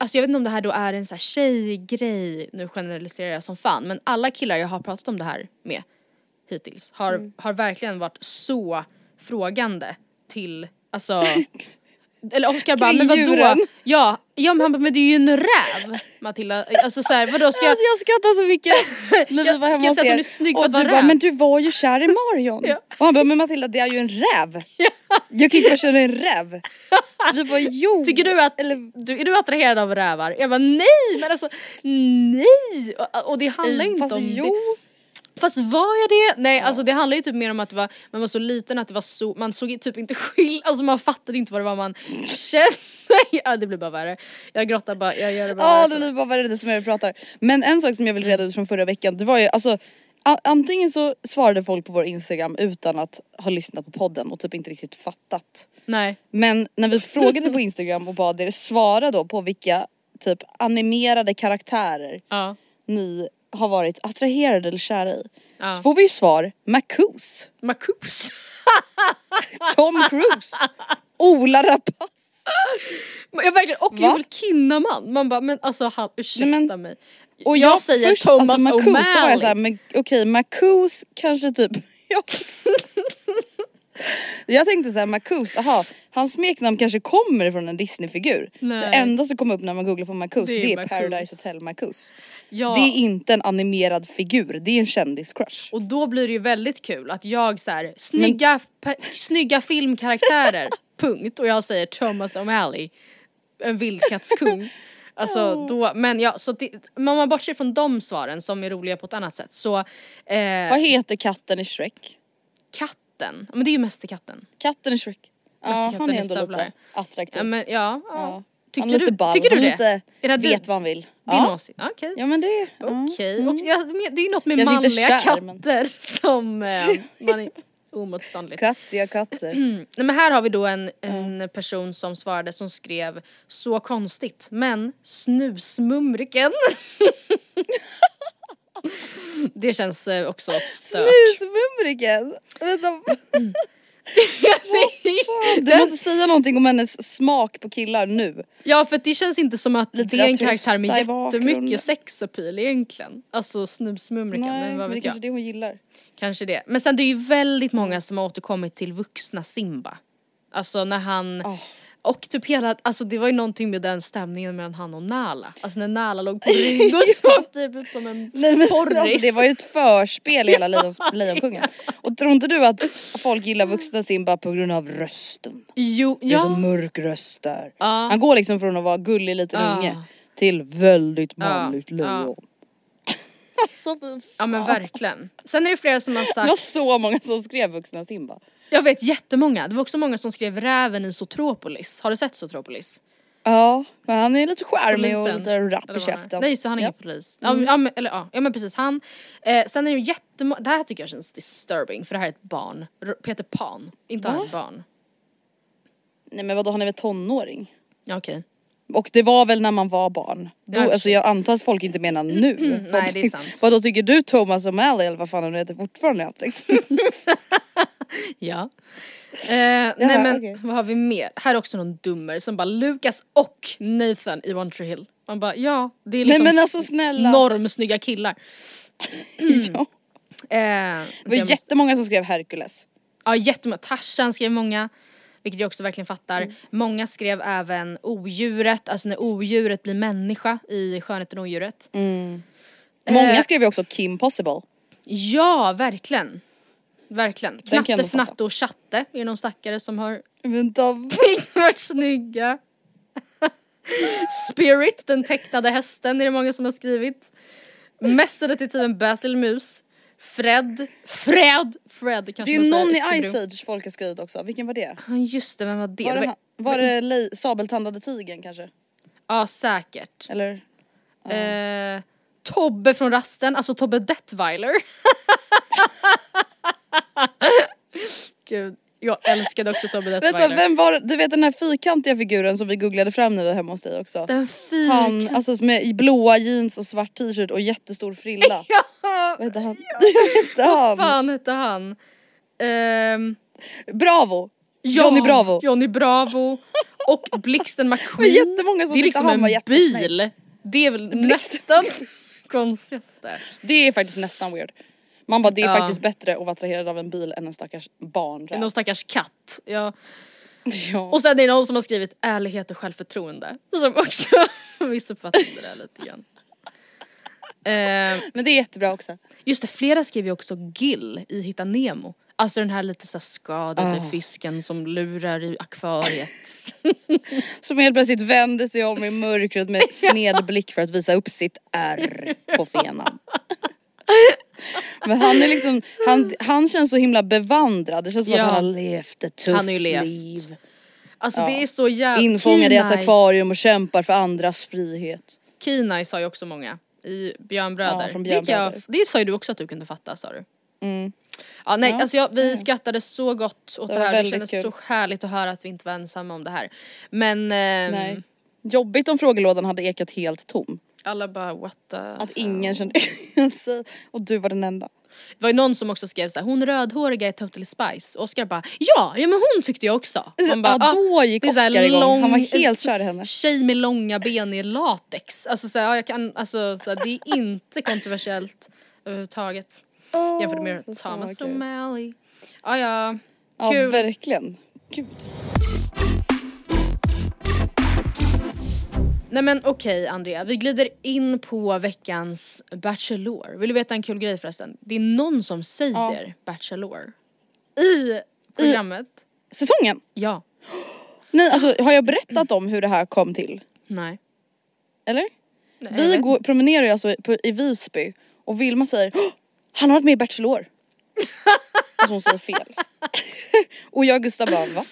Alltså jag vet inte om det här då är en så här tjejgrej, nu generaliserar jag som fan, men alla killar jag har pratat om det här med hittills har, Mm. har verkligen varit så frågande till, alltså eller Oskar bara, men vadå? Ja, ja men han bara, men det är ju en räv Matilda, alltså såhär vadå ska jag Alltså jag skrattar så mycket när vi Jag- var ska hemma jag hos säga att er. hon är snygg för att vara du bara, räv? men du var ju kär i Marion. Ja. Och han bara, men Matilda det är ju en räv. Jag kan inte i en räv. Vi bara, jo. Tycker du att, Eller, du, är du attraherad av rävar? Jag bara nej men alltså nej! Och, och det handlar ju inte fast om jo. det. Fast var jag det? Nej alltså det handlar ju typ mer om att det var, man var så liten att det var så, man såg typ inte skill, alltså man fattade inte vad det var man kände. Ja det blir bara värre. Jag grottar bara, jag gör det bara Ja värre. det blir bara värre det som jag pratar. Men en sak som jag vill reda ut från förra veckan det var ju alltså Antingen så svarade folk på vår instagram utan att ha lyssnat på podden och typ inte riktigt fattat. Nej. Men när vi frågade på instagram och bad er svara då på vilka typ animerade karaktärer Ja. ni har varit attraherade eller kära i. Ja. Så får vi ju svar Macoos, Marcus. Tom Cruise, Ola Rapace. Jag verkligen, och Va? Joel Kinnaman. Man bara men alltså han, ursäkta Nej, men- mig. Och jag, jag, säger först, Thomas alltså, Marcus, då var O'Malley. jag såhär, men okej Marcus kanske typ, ja. Jag tänkte såhär, Marcus, aha, hans smeknamn kanske kommer ifrån en Disney-figur. Det enda som kommer upp när man googlar på Marcus Det är det är. Paradise Hotel Marcus. ja. Det är inte en animerad figur, det är en kändiscrush. Och då blir det ju väldigt kul att jag så här, snygga, pe- snygga filmkaraktärer, punkt. Och jag säger Thomas O'Malley, en vildkattskung. Alltså då, men ja, så det, om man bortser från de svaren som är roliga på ett annat sätt så eh, Vad heter katten i Shrek? katten, ja, men det är ju Mästerkatten. Katten i Shrek. Ja, han är ändå lite attraktiv. Ja, men, ja, ja. Tyckte, han är lite du, ball. tycker du det? lite Är det vet din, vad han vill. din Ja. åsikt? Okej. ja men det. Okej, och ja, men det är ju något med Kanske manliga kär, men- katter som eh, man omotståndligt. Kattiga katter. Nej men här har vi då en, en person som svarade som skrev så konstigt men snusmumriken. det känns eh, också stört. Snusmumriken! Vänta. Du måste säga någonting om hennes smak på killar nu. ja för det känns inte som att Lite det är en karaktär med jättemycket sexappeal egentligen. Alltså snusmumriken, Nej, men vad det vet kanske jag. är det hon gillar. Kanske det. Men sen det är ju väldigt många som har återkommit till vuxna Simba. Alltså när han Oh. Och typ hela, alltså det var ju någonting med den stämningen mellan han och Nala. Alltså när Nala låg på rygg och såg typ ut som en Nej, men, alltså, det var ju ett förspel i hela Lejon, Lejonkungen. Och tror inte du att folk gillar vuxna Simba på grund av rösten? Jo, Det är så ja. mörk röst där. Ja. Han går liksom från att vara gullig liten Ja. unge till väldigt Ja, manligt ja. lejon. Alltså ja men verkligen. Sen är det flera som har Det var sagt, så många som skrev vuxna Simba. Jag vet jättemånga, det var också många som skrev räven i Zootropolis. Har du sett Zootropolis? Ja, men han är lite charmig och lite rapp i han käften. Nej just det, han är Ja. ingen polis. Ja, men- ja, men, eller, ja, ja men precis han. Eh, sen är det ju jättemånga, det här tycker jag känns disturbing för det här är ett barn. Peter Pan, inte han Va? ett barn. Nej men vadå han är väl tonåring? Ja okej. Och det var väl när man var barn. Då, alltså jag antar att folk inte menar nu. nej, det är sant. Vad då tycker du Thomas O'Malley eller vad fan han heter fortfarande är attraktiv? Ja. Eh, nej men okej. vad har vi mer? Här är också någon dummer som bara Lucas och Nathan i One Tree Hill. Man bara ja, det är Nej, liksom men alltså, snälla. normsnygga killar. ja. Eh, Det var jättemånga som skrev Hercules. Ja jättemånga, Tarzan skrev många. Vilket jag också verkligen fattar. Mm. Många skrev även odjuret, alltså när odjuret blir människa i Skönheten och odjuret. Många Eh. skrev ju också Kim Possible. Ja, verkligen. Verkligen. Knatte. Fnatte och Chatte är det någon stackare som har Vänta. varit snygga. Spirit, den tecknade hästen är det många som har skrivit. Mästerdetektiven Basil Mus. Fred, Fred, Fred Det kanske är ju någon i. Ice Age folk har skrivit också. Vilken var det? Ja just det, vem var det? Var det det, var, var det li- sabeltandade tigern kanske? ja säkert. Eller? Eh, Tobbe från rasten, alltså Tobbe Detweiler. Gud, jag älskade också Tobbe Vänta, Detweiler. vem var? Du vet den här fyrkantiga figuren som vi googlade fram när vi var hemma hos dig också? Den Han, fyrkant... alltså med i blåa jeans och svart t-shirt och jättestor frilla. Ja! Vad hette han? Vet inte Vad han. fan hette han? Ehm, Bravo! ja, Johnny Bravo. Johnny Bravo och Blixten McQueen. jättemånga som det är liksom han en bil. Det är väl nästan konstigaste. Det är faktiskt nästan weird. Man bara det är Ja. faktiskt bättre att vara attraherad av en bil än en stackars barn. Någon stackars katt. Ja. Ja. Och sen är det någon som har skrivit ärlighet och självförtroende. Som också missuppfattade det där lite grann. Eh, Men det är jättebra också. just det, flera skrev ju också Gill i Hitta Nemo. Alltså den här lite så här skadade Ah. fisken som lurar i akvariet. Som helt plötsligt vänder sig om i mörkret med sned blick för att visa upp sitt R på fenan. Men han är liksom, han, han känns så himla bevandrad. Det känns som Ja. att han har levt ett tufft Han har ju levt. liv. Alltså Ja. det är så jävla... Infångad i ett akvarium och kämpar för andras frihet. Kenai sa ju också många i Björnbröder. Ja, från det, gick jag, Björnbröder. det sa ju du också att du kunde fatta sa du. Mm. Ja nej Ja. alltså jag, vi skrattade så gott åt Det det, här, det kändes kul. så härligt att höra att vi inte var ensamma om det här. Men ehm, Nej. Jobbigt om frågelådan hade ekat helt tom. Alla bara what the... Att ingen kände... Alltså, och du var den enda. Det var ju någon som också skrev så här, hon rödhåriga är Totally Spice. Oscar bara, ja, ja men hon tyckte jag också. Man bara, ja då gick så här Oscar igång, lång- han var helt kär i henne. Tjej med långa ben i latex. Alltså, så här, ja, jag kan, alltså så här, det är inte kontroversiellt överhuvudtaget. Jämfört med Thomas. O'Malley. Ja ja, Ja kul. verkligen. Gud. Nej men okej Andrea, vi glider in på veckans Bachelor. Vill du veta en kul grej förresten? Det är någon som säger Bachelor. I programmet. Säsongen? Ja. Nej alltså har jag berättat om hur det här kom till? Nej. Eller? Nej, Vi går, promenerar ju alltså på, i Visby och Vilma säger "Åh, han har varit med i Bachelor. alltså hon säger fel. och jag och Gustav bara va?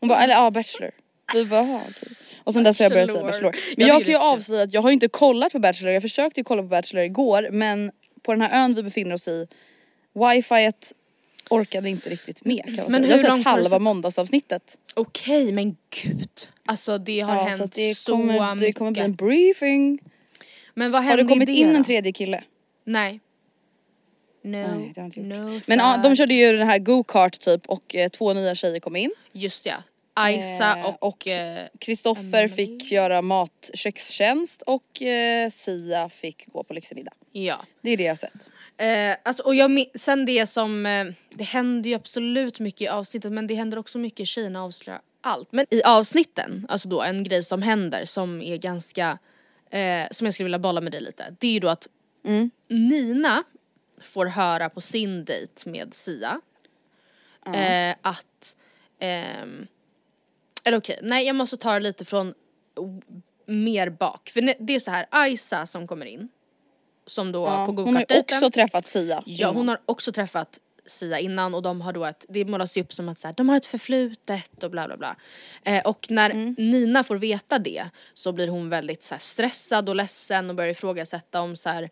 Hon bara eller ja Bachelor. Vi bara "Jaha, okej. Och sen dess har jag börjat säga Bachelor. Jag Men jag tycker kan ju det avslöja att jag har ju inte kollat på Bachelor. Jag försökte ju kolla på Bachelor igår men på den här ön vi befinner oss i wifiet orkade inte riktigt med kan man Men säga. Jag har sett har halva sett? måndagsavsnittet. Okej men gud. Alltså det har Ja, så hänt att det så kommer, det mycket. kommer bli en briefing. Men vad Har hände det kommit in det en tredje kille? Nej. No, Nej, det har inte gjort. no Men ja, de körde ju den här go-kart typ och eh, två nya tjejer kom in. Just ja. Aisa Eh, och... och- eh, Kristoffer Emily. fick göra mat, kökstjänst och eh, Sia fick gå på lyxig middag. ja. Det är det jag har sett. Eh, alltså, och jag, sen det som, eh, det händer ju absolut mycket i avsnittet men det händer också mycket tjejerna avslöjar allt. Men i avsnitten, alltså då en grej som händer som är ganska, eh, som jag skulle vilja bolla med dig lite. Det är ju då att Nina får höra på sin dejt med Sia eh, att, ehm, eller okej, nej jag måste ta det lite från mer bak. För det är så här, Aisa som kommer in. Som då Ja, på hon har också träffat Sia. Ja hon har också träffat Sia innan och de har då ett, det målas ju upp som att så här, de har ett förflutet och bla bla bla. Eh, och när Mm. Nina får veta det så blir hon väldigt så här, stressad och ledsen och börjar ifrågasätta om så här,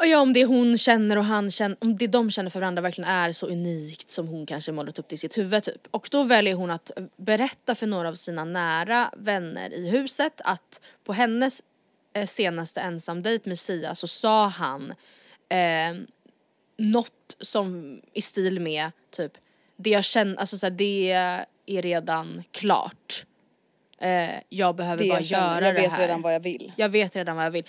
och ja, om det hon känner och han känner, om det de känner för varandra verkligen är så unikt som hon kanske målat upp det i sitt huvud typ. Och då väljer hon att berätta för några av sina nära vänner i huset att på hennes eh, senaste ensamdejt med Sia så sa han eh, något som i stil med typ det jag känner, alltså såhär, det är redan klart. Eh, jag behöver bara jag känner. göra Jag det vet här. redan vad jag vill. Jag vet redan vad jag vill.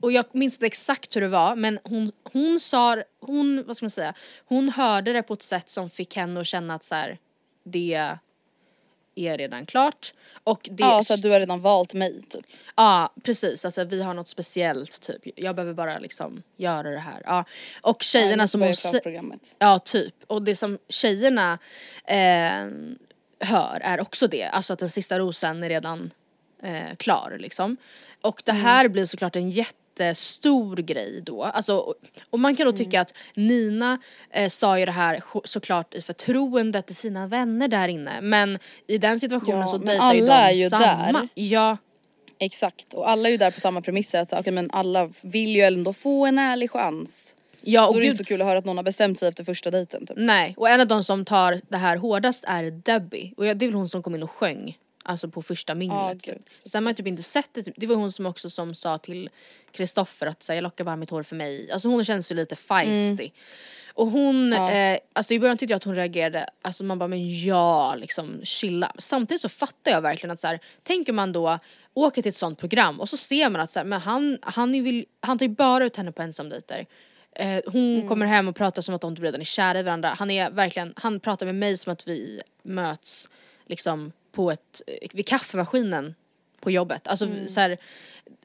Och jag minns inte exakt hur det var men hon, hon sa, hon, vad ska man säga, hon hörde det på ett sätt som fick henne att känna att så här, det är redan klart. Och det, Ja så att du har redan valt mig typ. Ja precis, alltså vi har något speciellt typ. Jag behöver bara liksom göra det här. Ja. Och tjejerna Jag som hon. Ja typ. Och det som tjejerna eh, hör är också det. Alltså att den sista rosen är redan eh, klar liksom. Och det här blir såklart en jättestor grej då. Alltså, och, man kan då tycka att Nina eh, sa ju det här såklart i förtroende till sina vänner där inne. Men i den situationen Ja, så dejtar ju de alla är ju samma. där. Ja. Exakt och alla är ju där på samma premisser att okay, men alla vill ju ändå få en ärlig chans. Ja Då och är det inte så kul att höra att någon har bestämt sig efter första dejten typ. nej. Och en av de som tar det här hårdast är Debbie. Och det är väl hon som kom in och sjöng. Alltså på första minglet. Ja, typ. Sen har man typ inte sett det. typ. Det var hon som också som sa till Kristoffer att så här, jag lockar bara mitt hår för mig. Alltså hon känns ju lite feisty. Och hon, Ja. eh, alltså i början tyckte jag att hon reagerade, alltså man bara men ja liksom chilla. Samtidigt så fattar jag verkligen att så här, tänker man då åker till ett sånt program och så ser man att så här, men han, han, vill, han tar ju bara ut henne på ensamdejter. Eh, hon kommer hem och pratar som att de typ redan är kära i varandra. Han är verkligen, han pratar med mig som att vi möts liksom på ett, eh, vid kaffemaskinen på jobbet. Alltså så här,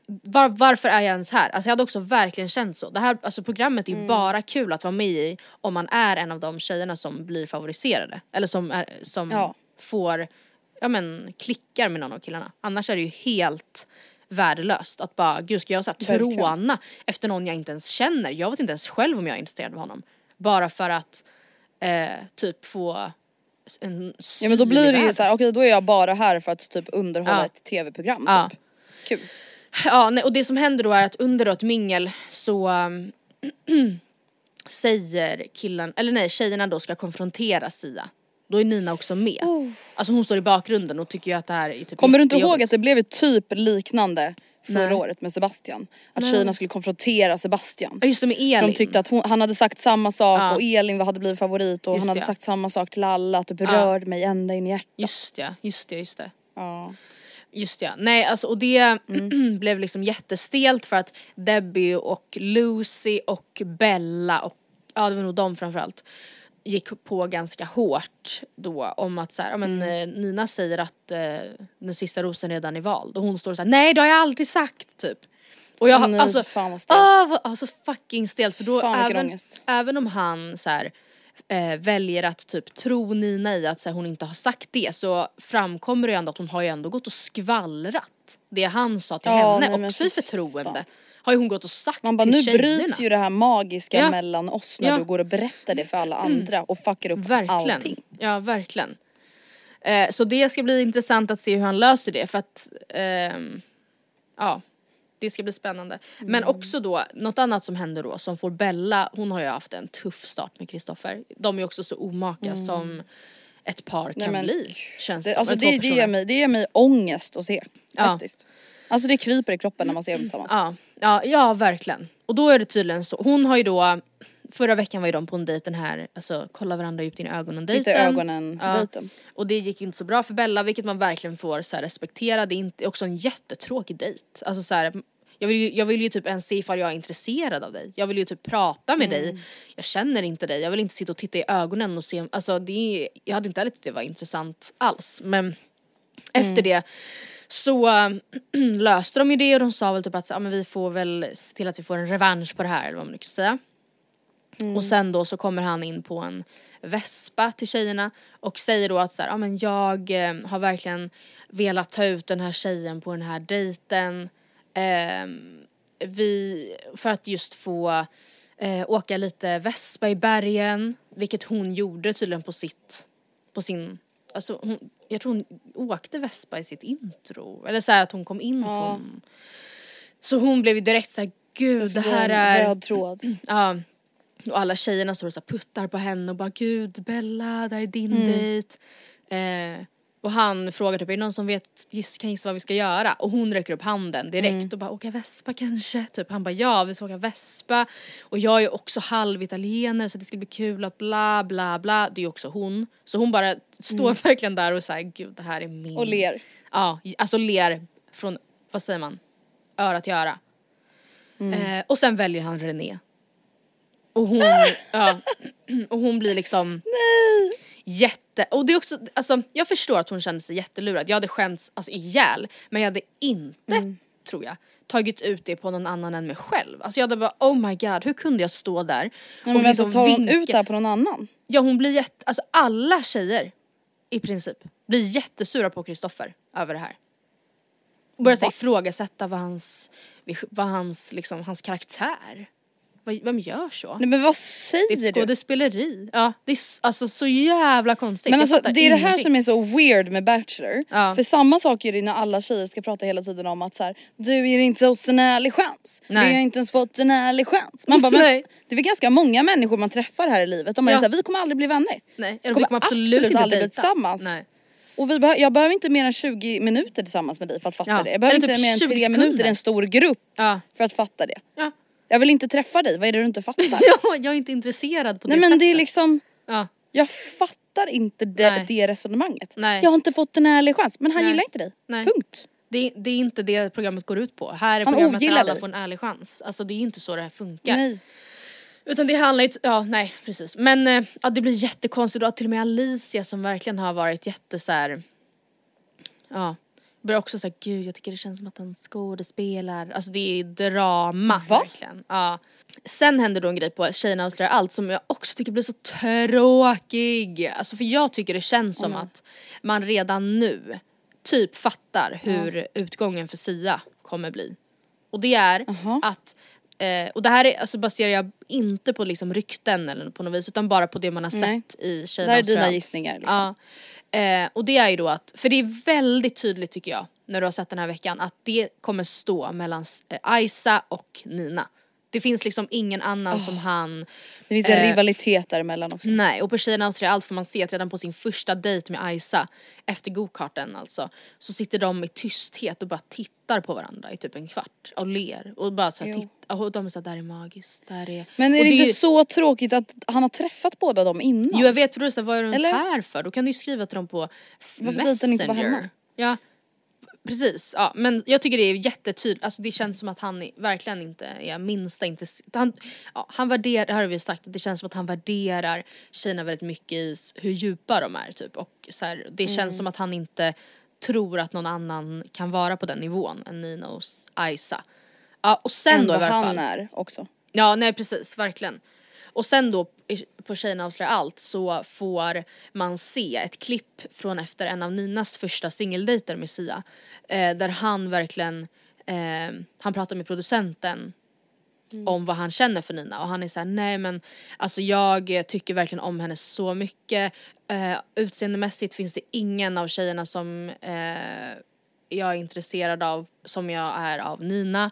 var, varför är jag ens här? Alltså jag hade också verkligen känt så. Det här alltså programmet är ju bara kul att vara med i om man är en av de tjejerna som blir favoriserade. Eller som, är, som Ja. får, ja men klickar med någon av killarna. Annars är det ju helt värdelöst att bara, gud ska jag så här Verkligen. tråna efter någon jag inte ens känner? Jag vet inte ens själv om jag är intresserad av honom. Bara för att eh, typ få en Ja men då blir det ju världen. så här, okej då är jag bara här för att typ underhålla Ja. ett tv-program Ja. typ. Kul. Ja, nej, och det som händer då är att under då ett mingel så säger killen, eller nej tjejerna då ska konfrontera Sia. Då är Nina också med. Alltså hon står i bakgrunden och tycker ju att det här är typ Kommer du inte ihåg att det blev typ liknande förra Nej. året med Sebastian. Att Nej. tjejerna skulle konfrontera Sebastian. Ja, just det med För Elin. de tyckte att hon, han hade sagt samma sak Ja. och Elin hade blivit favorit och Just han hade det. sagt samma sak till alla att det berörde mig ända in i hjärtat. Just det, just det, just det. Ja. Just det, nej alltså och det Mm. blev liksom jättestelt för att Debbie och Lucy och Bella och, ja det var nog de framförallt, gick på ganska hårt då om att så här, men, Mm. eh, Nina säger att eh, den sista rosen redan är vald och hon står så här, nej det har jag aldrig sagt typ. Och jag nej, alltså, fan vad stelt. ah, alltså fucking stelt för då Fan, även, även om han så här, eh, väljer att typ tro Nina i att så här, hon inte har sagt det så framkommer det ju ändå att hon har ju ändå gått och skvallrat det han sa till Ja, henne nej, också i förtroende. fan. Har ju hon gått och sagt Man bara till nu tjejerna. bryts ju det här magiska Ja. mellan oss när Ja. du går och berättar det för alla andra och fuckar upp Verkligen. allting. Ja, verkligen. Eh, så det ska bli intressant att se hur han löser det för att ehm, ja, det ska bli spännande. Mm. Men också då, något annat som händer då som får Bella, hon har ju haft en tuff start med Kristoffer. De är också så omaka som ett par kan Mm. Nej, men bli. Känns Det, alltså det, det, ger mig, det ger mig ångest att se Ja. faktiskt. Alltså det kryper i kroppen när man ser dem tillsammans. Ja, ja, ja verkligen. Och då är det tydligen så, hon har ju då, förra veckan var ju de på en dejt den här, alltså kolla varandra djupt in i ögonen Titta i dejten. ögonen, Ja. dejten. Och det gick ju inte så bra för Bella vilket man verkligen får så här, respektera. Det är inte, också en jättetråkig dejt. Alltså så här, jag, vill ju, jag vill ju typ ens se ifall jag är intresserad av dig. Jag vill ju typ prata med Mm. dig. Jag känner inte dig. Jag vill inte sitta och titta i ögonen och se. Alltså det är, jag hade inte heller tyckt det var intressant alls. Men Mm. efter det så löste de ju det och de sa väl typ att så, ja, men vi får väl se till att vi får en revansch på det här eller vad man nu kan säga. Och sen då så kommer han in på en vespa till tjejerna och säger då att så här, ja men jag eh, har verkligen velat ta ut den här tjejen på den här dejten. Ehm, vi, för att just få eh, åka lite vespa i bergen, vilket hon gjorde tydligen på sitt, på sin, alltså hon, jag tror hon åkte vespa i sitt intro. Eller så här att hon kom in på Ja. en. Så hon blev ju direkt så här, gud det här är Röd tråd. Ja. Och alla tjejerna står och så här puttar på henne och bara gud Bella, där är din Mm. dejt. Eh, och han frågar typ, är det någon som vet, giss, kan gissa vad vi ska göra? Och hon räcker upp handen direkt Mm. och bara, åka vespa kanske? Typ han bara, ja vi ska åka vespa. Och jag är ju också halvitalienare så det ska bli kul att bla bla bla. Det är ju också hon. Så hon bara står verkligen där och säger gud det här är min. Mm. Och ler. Ja, alltså ler från, vad säger man, öra till öra. Mm. Eh, och sen väljer han René. Och hon, ja, och hon blir liksom jätte, och det är också, alltså jag förstår att hon kände sig jättelurad. Jag hade skämts alltså ihjäl, men jag hade inte, Mm. tror jag, tagit ut det på någon annan än mig själv. Alltså jag hade bara oh my god, hur kunde jag stå där Nej, men vänta, liksom tar hon vinka- ut det här på någon annan? Ja hon blir jätte, alltså alla tjejer i princip blir jättesura på Kristoffer över det här. Och börjar så här Va? ifrågasätta vad hans, vad hans, liksom, hans karaktär. Vem gör så? Nej men vad Det säger är ett du? skådespeleri. Ja, det är alltså så jävla konstigt. Men alltså det är det här ingenting. som är så weird med Bachelor. Ja. För samma sak är det när alla tjejer ska prata hela tiden om att så här, du ger inte oss en ärlig chans. Nej. Vi har inte ens fått en ärlig chans. Man bara, men Nej. det är väl ganska många människor man träffar här i livet. De är Ja. så här, vi kommer aldrig bli vänner. Nej, Vi kommer kommer absolut, absolut inte aldrig bli tillsammans. Nej. Och vi behö- jag behöver inte mer än 20 minuter tillsammans med dig för att fatta Ja. det. Jag behöver Eller inte typ mer än 20 3 sekunder. minuter i en stor grupp Ja. för att fatta det. Ja. Jag vill inte träffa dig, vad är det du inte fattar? ja, jag är inte intresserad på Nej det men sättet. det är liksom, ja. jag fattar inte det, Nej. det resonemanget. Nej. Jag har inte fått en ärlig chans, men han Nej. gillar inte dig. Nej. Punkt. Det, är- det är inte det programmet går ut på. Här är Han programmet där alla dig. får en ärlig chans. Alltså det är inte så det här funkar. Nej. Utan det handlar ju, ja nej precis. Men eh, ja, det blir jättekonstigt och till och med Alicia som verkligen har varit jätte så här. ja. Börjar också säga gud jag tycker det känns som att han skådespelar. Alltså det är drama Va? verkligen. Ja. Sen händer då en grej på Tjejerna avslöjar allt som jag också tycker blir så tråkig. Alltså för jag tycker det känns som att man redan nu typ fattar hur utgången för Sia kommer bli. Och det är Jaha. att Eh, och det här är, alltså baserar jag inte på liksom rykten eller på något vis utan bara på det man har Nej. sett i Det Tjejerna här är dina gissningar liksom. Ja. Eh, och det är ju då att, för det är väldigt tydligt tycker jag, när du har sett den här veckan, att det kommer stå mellan eh, Aisa och Nina. Det finns liksom ingen annan som han Det finns en Eh, rivalitet däremellan också. Nej och på Tjejerna Austria allt får man se att redan på sin första dejt med Isa, efter gokarten alltså, så sitter de i tysthet och bara tittar på varandra i typ en kvart och ler och bara såhär tittar och de är såhär, det här är magiskt, det här är... Men är och det inte ju- så tråkigt att han har träffat båda dem innan? Jo jag vet för då är det så här, vad är ens Eller? här för? Då kan du ju skriva till dem på Varför dejtar ni inte bara Messenger. hemma? Ja precis, ja men jag tycker det är jättetydligt, alltså det känns som att han är, verkligen inte är minsta intresserad. Han, ja, han värderar, det har vi sagt, att det känns som att han värderar tjejerna väldigt mycket i hur djupa de är typ och så här, det känns Mm. som att han inte tror att någon annan kan vara på den nivån än Nina och Isa. Ja och sen Än då i vad varje han fall. är också. Ja nej precis, verkligen. Och sen då på Tjejerna avslöjar allt så får man se ett klipp från efter en av Ninas första singeldejter med Sia. Eh, där han verkligen, eh, han pratar med producenten om vad han känner för Nina och han är såhär nej men alltså jag tycker verkligen om henne så mycket. Eh, utseendemässigt finns det ingen av tjejerna som eh, jag är intresserad av som jag är av Nina.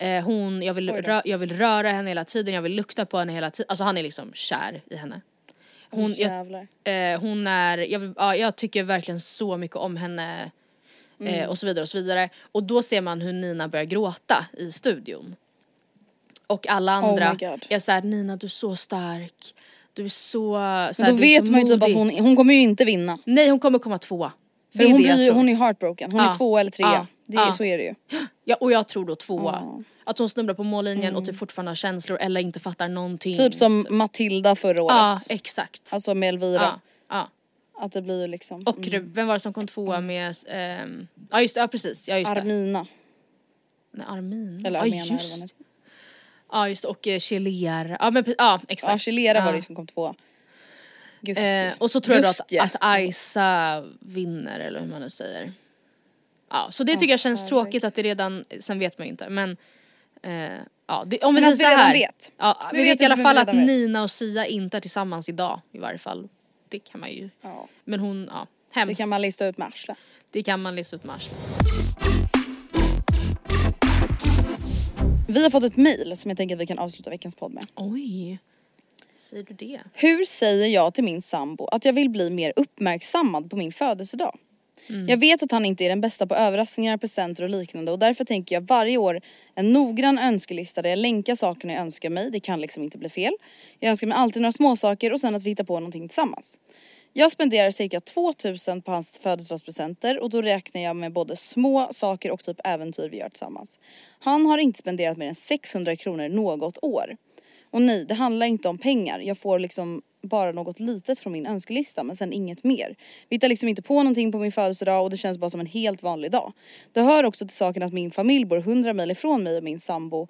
Eh, hon, jag vill, rö- jag vill röra henne hela tiden, jag vill lukta på henne hela tiden. Alltså han är liksom kär i henne. Hon, jag, eh, hon är, jag, ja, jag tycker verkligen så mycket om henne eh, Mm. och så vidare och så vidare. Och då ser man hur Nina börjar gråta i studion. Och alla andra Oh my God. är såhär Nina du är så stark, du är så, så Men då vet man ju typ att modig." hon, hon kommer ju inte vinna. Nej hon kommer komma tvåa. Det För är hon, det blir, hon är heartbroken, hon Ja. är två eller trea. Ja. Det, Ja. Så är det ju. Ja, och jag tror då tvåa. Ja. Att hon snubblar på mållinjen och typ fortfarande har känslor eller inte fattar någonting. Typ som Matilda förra året. Ja exakt. Alltså med Elvira. ja, ja. Att det blir liksom. Och vem var det som kom tvåa med, ehm, ja just det, ja precis, ja just det. Armina. Nej, Armin. Eller ja, Armena eller vad just, heter. ja just det, och eh, Chilier. Ja men ja exakt. Ja, Chilera var Ja. det som kom tvåa. Gust. Eh, och så tror jag då att, att Isa vinner eller hur man nu säger. Ja så det tycker jag känns herregud. tråkigt att det redan, sen vet man ju inte men eh, ja, det, om vi Men säger så här. vet. Ja, vi, Vi vet, vet i alla fall att vet. Nina och Sia inte är tillsammans idag i varje fall. Det kan man ju, Ja, men hon, ja, det hemskt. kan man lista ut med arslet. det kan man lista ut med arslet. Vi har fått ett mail som jag tänker att vi kan avsluta veckans podd med. Oj, säger du det? Hur säger jag till min sambo att jag vill bli mer uppmärksammad på min födelsedag? Jag vet att han inte är den bästa på överraskningar, presenter och liknande och därför tänker jag varje år en noggrann önskelista där jag länkar sakerna jag önskar mig, det kan liksom inte bli fel. Jag önskar mig alltid några småsaker och sen att vi hittar på någonting tillsammans. Jag spenderar cirka 2000 på hans födelsedagspresenter och då räknar jag med både små saker och typ äventyr vi gör tillsammans. Han har inte spenderat mer än 600 kronor något år. Och nej, det handlar inte om pengar. Jag får liksom bara något litet från min önskelista men sen inget mer. Vi hittar liksom inte på någonting på min födelsedag och det känns bara som en helt vanlig dag. Det hör också till saken att min familj bor 100 mil ifrån mig och min sambo.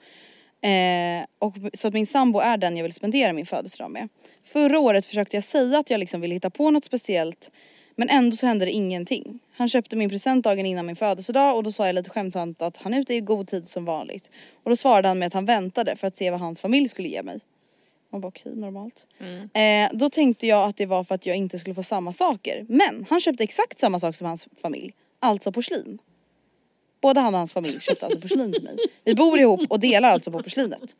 Eh, och så att min sambo är den jag vill spendera min födelsedag med. Förra året försökte jag säga att jag liksom vill hitta på något speciellt men ändå så hände det ingenting. Han köpte min present dagen innan min födelsedag och då sa jag lite skämtsamt att han är ute i god tid som vanligt. Och då svarade han med att han väntade för att se vad hans familj skulle ge mig. Man bara okej, normalt. Eh, då tänkte jag att det var för att jag inte skulle få samma saker. Men han köpte exakt samma sak som hans familj. Alltså porslin. Både han och hans familj köpte alltså porslin till mig. Vi bor ihop och delar alltså på porslinet.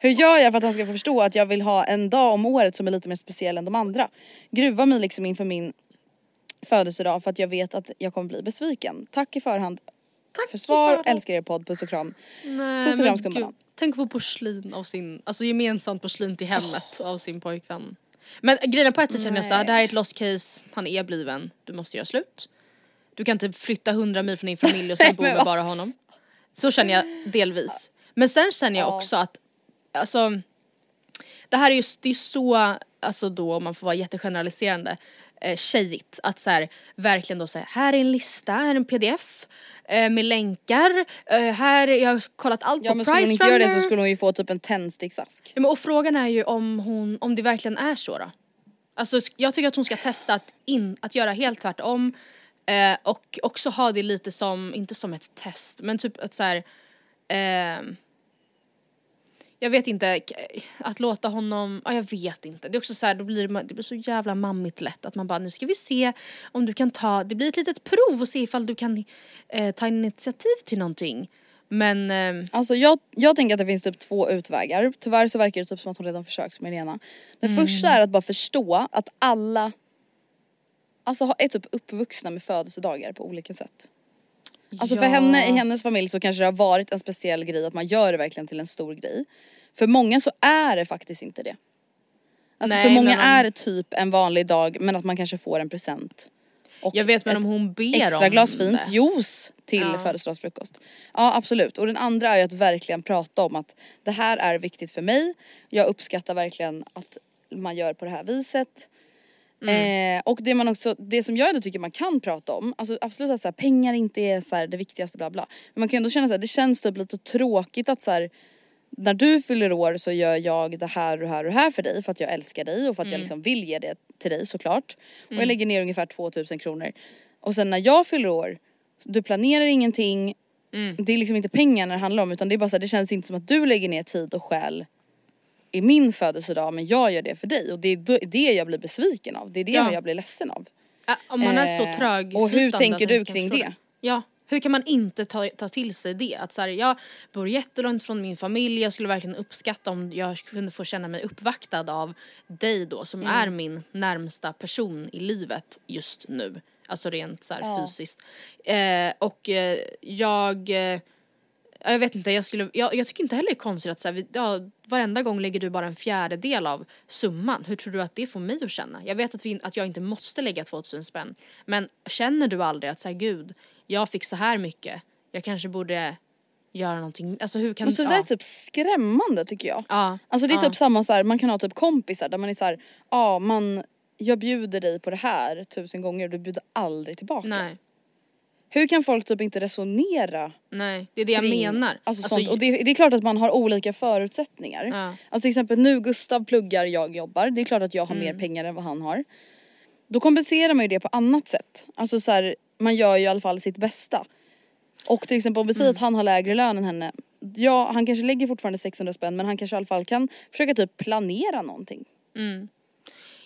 Hur gör jag för att han ska förstå att jag vill ha en dag om året som är lite mer speciell än de andra? Gruva mig liksom inför min födelsedag för att jag vet att jag kommer bli besviken. Tack i förhand Tack för svar, älskar er podd, puss och kram. Nej, Puss och kram, skumbanan. Tänk på porslin av sin, alltså gemensamt porslin till hemmet av sin pojkvän. Men grejen på ett sätt känner jag såhär, det här är ett lost case, han är bliven, du måste göra slut. Du kan inte flytta 100 mil från din familj och sen bo med bara honom. Så känner jag delvis. Men sen känner jag också att, alltså det här är just, det är så, alltså då om man får vara jättegeneraliserande, eh, tjejigt att så här, verkligen då säga här är en lista, här är en pdf eh, med länkar, eh, här, jag har kollat allt Ja på men skulle hon Price inte göra det så skulle hon ju få typ en tändsticksask. Ja, men och frågan är ju om hon, om det verkligen är så då. Alltså jag tycker att hon ska testa att, in, att göra helt tvärtom. Eh, och också ha det lite som, inte som ett test, men typ att så här. Jag vet inte, att låta honom, ja jag vet inte. Det är också så här, då blir det, det blir så jävla mammigt lätt att man bara nu ska vi se om du kan ta, det blir ett litet prov och se ifall du kan eh, ta initiativ till någonting. Men eh, Alltså jag, jag tänker att det finns typ två utvägar. Tyvärr så verkar det typ som att hon redan försökt med det ena. Den första är att bara förstå att alla Alltså är typ uppvuxna med födelsedagar på olika sätt. Alltså för Ja. henne, i hennes familj så kanske det har varit en speciell grej att man gör det verkligen till en stor grej. För många så är det faktiskt inte det. Alltså Nej, för många om- är det typ en vanlig dag men att man kanske får en present. Och jag vet men om hon ber extra om glas fint det. juice till Ja. födelsedagsfrukost. Ja absolut och den andra är ju att verkligen prata om att det här är viktigt för mig. Jag uppskattar verkligen att man gör på det här viset. Mm. Eh, och det man också, det som jag ändå tycker man kan prata om, alltså absolut att så här, pengar inte är så det viktigaste bla bla. Men man kan ändå känna så här, det känns typ lite tråkigt att så här, när du fyller år så gör jag det här och det här och det här för dig för att jag älskar dig och för att Mm. jag liksom vill ge det till dig såklart. Och jag lägger ner ungefär 2000 kronor. Och sen när jag fyller år, du planerar ingenting, Mm. det är liksom inte pengar det handlar om utan det är bara så här, det känns inte som att du lägger ner tid och själ i min födelsedag men jag gör det för dig och det är det jag blir besviken av, det är det Ja. jag blir ledsen av. Ja, Om man är Eh, så trög och hur tänker du kring det? Ja, hur kan man inte ta, ta till sig det? Att så här, jag bor jättelångt från min familj, jag skulle verkligen uppskatta om jag kunde få känna mig uppvaktad av dig då som Mm. är min närmsta person i livet just nu. Alltså rent så här Ja. fysiskt. Eh, och eh, jag eh, jag vet inte, jag, skulle, jag, jag tycker inte heller det är konstigt att så här, ja, varenda gång lägger du bara en fjärdedel av summan. Hur tror du att det får mig att känna? Jag vet att, vi, att jag inte måste lägga 2000 spänn. Men känner du aldrig att så här, gud, jag fick så här mycket. Jag kanske borde göra någonting. Alltså hur kan... Men så det ja. är typ skrämmande tycker jag. Ja, Alltså det är ja. typ samma så här, man kan ha typ kompisar där man är så här, ja man, jag bjuder dig på det här tusen gånger och du bjuder aldrig tillbaka. Nej, Hur kan folk typ inte resonera nej, det är det jag kring, menar. Alltså, sånt. Och det, det är klart att man har olika förutsättningar. Ja. Alltså till exempel nu Gustav pluggar, jag jobbar. Det är klart att jag har Mm. mer pengar än vad han har. Då kompenserar man ju det på annat sätt. Alltså så här, man gör ju i alla fall sitt bästa. Och till exempel om vi säger Mm. att han har lägre lön än henne. Ja, han kanske lägger fortfarande 600 spänn men han kanske i alla fall kan försöka typ planera någonting.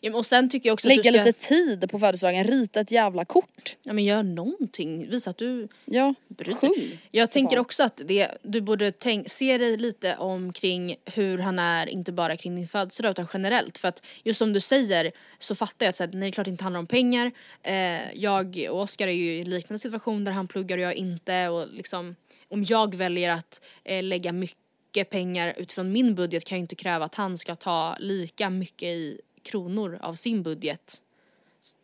Ja, och sen tycker jag också att Lägga du ska... lite tid på födelsedagen, rita ett jävla kort. Ja men gör någonting, visa att du Ja, dig. sjung. Jag tänker fan. också att det, du borde tänk, se dig lite omkring hur han är, inte bara kring din födelsedag utan generellt. För att just som du säger så fattar jag att så här, nej, det är klart det inte handlar om pengar. Eh, jag och Oskar är ju i en liknande situation där han pluggar och jag inte. Och liksom, om jag väljer att eh, lägga mycket pengar utifrån min budget kan jag inte kräva att han ska ta lika mycket i kronor av sin budget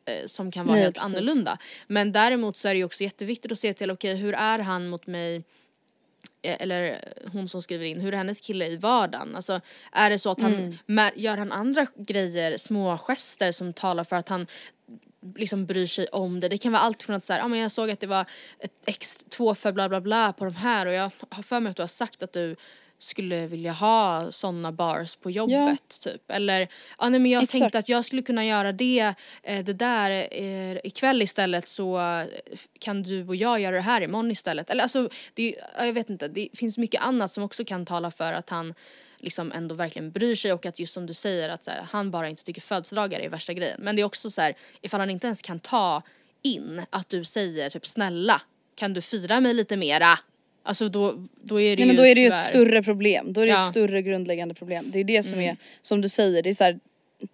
eh, som kan vara Nej, helt precis. annorlunda. Men däremot så är det ju också jätteviktigt att se till, okej hur är han mot mig eh, eller hon som skriver in, hur är hennes kille i vardagen? Alltså är det så att han, Mm. gör han andra grejer, små gester som talar för att han liksom bryr sig om det. Det kan vara allt från att så här, ja men jag såg att det var ett extra, två för bla bla bla på de här och jag har för mig att du har sagt att du skulle vilja ha såna bars på jobbet typ. Eller, ja nej men jag Exakt. tänkte att jag skulle kunna göra det, eh, det där eh, ikväll istället så eh, kan du och jag göra det här imorgon istället. Eller alltså, det, jag vet inte, det finns mycket annat som också kan tala för att han liksom ändå verkligen bryr sig och att just som du säger att så här, han bara inte tycker födelsedagar är värsta grejen. Men det är också så här, ifall han inte ens kan ta in att du säger typ snälla kan du fira mig lite mera? Alltså då, då är det Nej men ju då är det ju tyvärr- ett större problem, då är det Ja. Mm. ett större grundläggande problem. Det är det som är, som du säger, det är så här,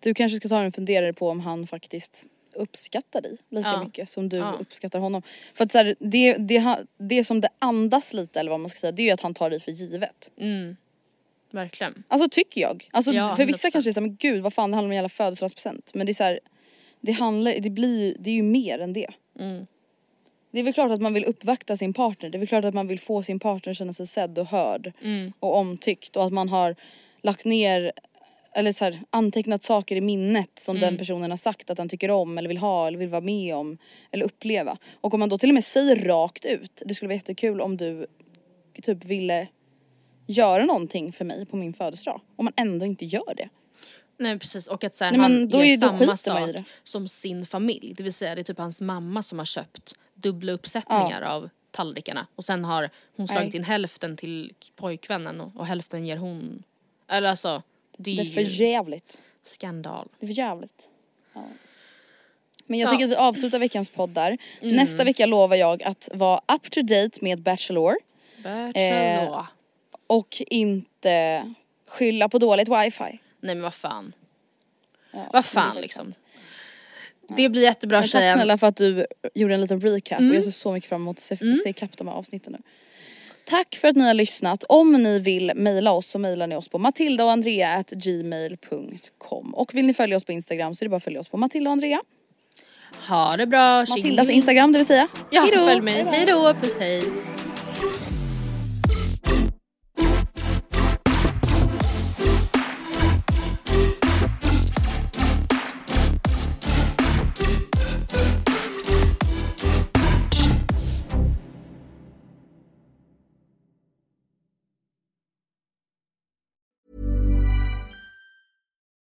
du kanske ska ta en funderare på om han faktiskt uppskattar dig lika Ja. mycket som du Ja. uppskattar honom. För att så här, det, det, det som det andas lite eller vad man ska säga det är ju att han tar dig för givet. Mm. Verkligen. Alltså tycker jag. Alltså Ja, för vissa 100%. kanske är såhär, men gud vad fan det handlar om en jävla födelsedagspresent. Men det är så här, det handlar, det blir det är ju mer än det. Mm. Det är väl klart att man vill uppvakta sin partner, det är väl klart att man vill få sin partner att känna sig sedd och hörd Mm. och omtyckt och att man har lagt ner eller så här, antecknat saker i minnet som Mm. den personen har sagt att den tycker om eller vill ha eller vill vara med om eller uppleva. Och om man då till och med säger rakt ut, det skulle vara jättekul om du typ ville göra någonting för mig på min födelsedag. Om man ändå inte gör det. Nej precis och att så här, Nej, men han då ger är- då samma sak som sin familj. Det vill säga det är typ hans mamma som har köpt dubbla uppsättningar av tallrikarna och sen har hon slagit in hälften till pojkvännen och, och hälften ger hon. Eller alltså det är, Det är för jävligt. skandal. Det är för jävligt. Ja. Men jag Ja. tycker att vi avslutar veckans podd där. Nästa vecka lovar jag att vara up to date med Bachelor. Bachelor. och inte skylla på dåligt wifi. Nej men vad fan. Ja, Vad fan liksom. sant. Det blir jättebra Men tack tjejen. snälla för att du gjorde en liten recap Mm. och jag ser så mycket fram emot att se, se ikapp de här avsnitten nu. Tack för att ni har lyssnat. Om ni vill mejla oss så mejlar ni oss på matildaoandrea.gmail.com och vill ni följa oss på Instagram så är det bara att följa oss på Matilda och Andrea. Ha det bra. Matildas. Instagram det vill säga. Ja, Hejdå. följ mig. Hej då, puss hej.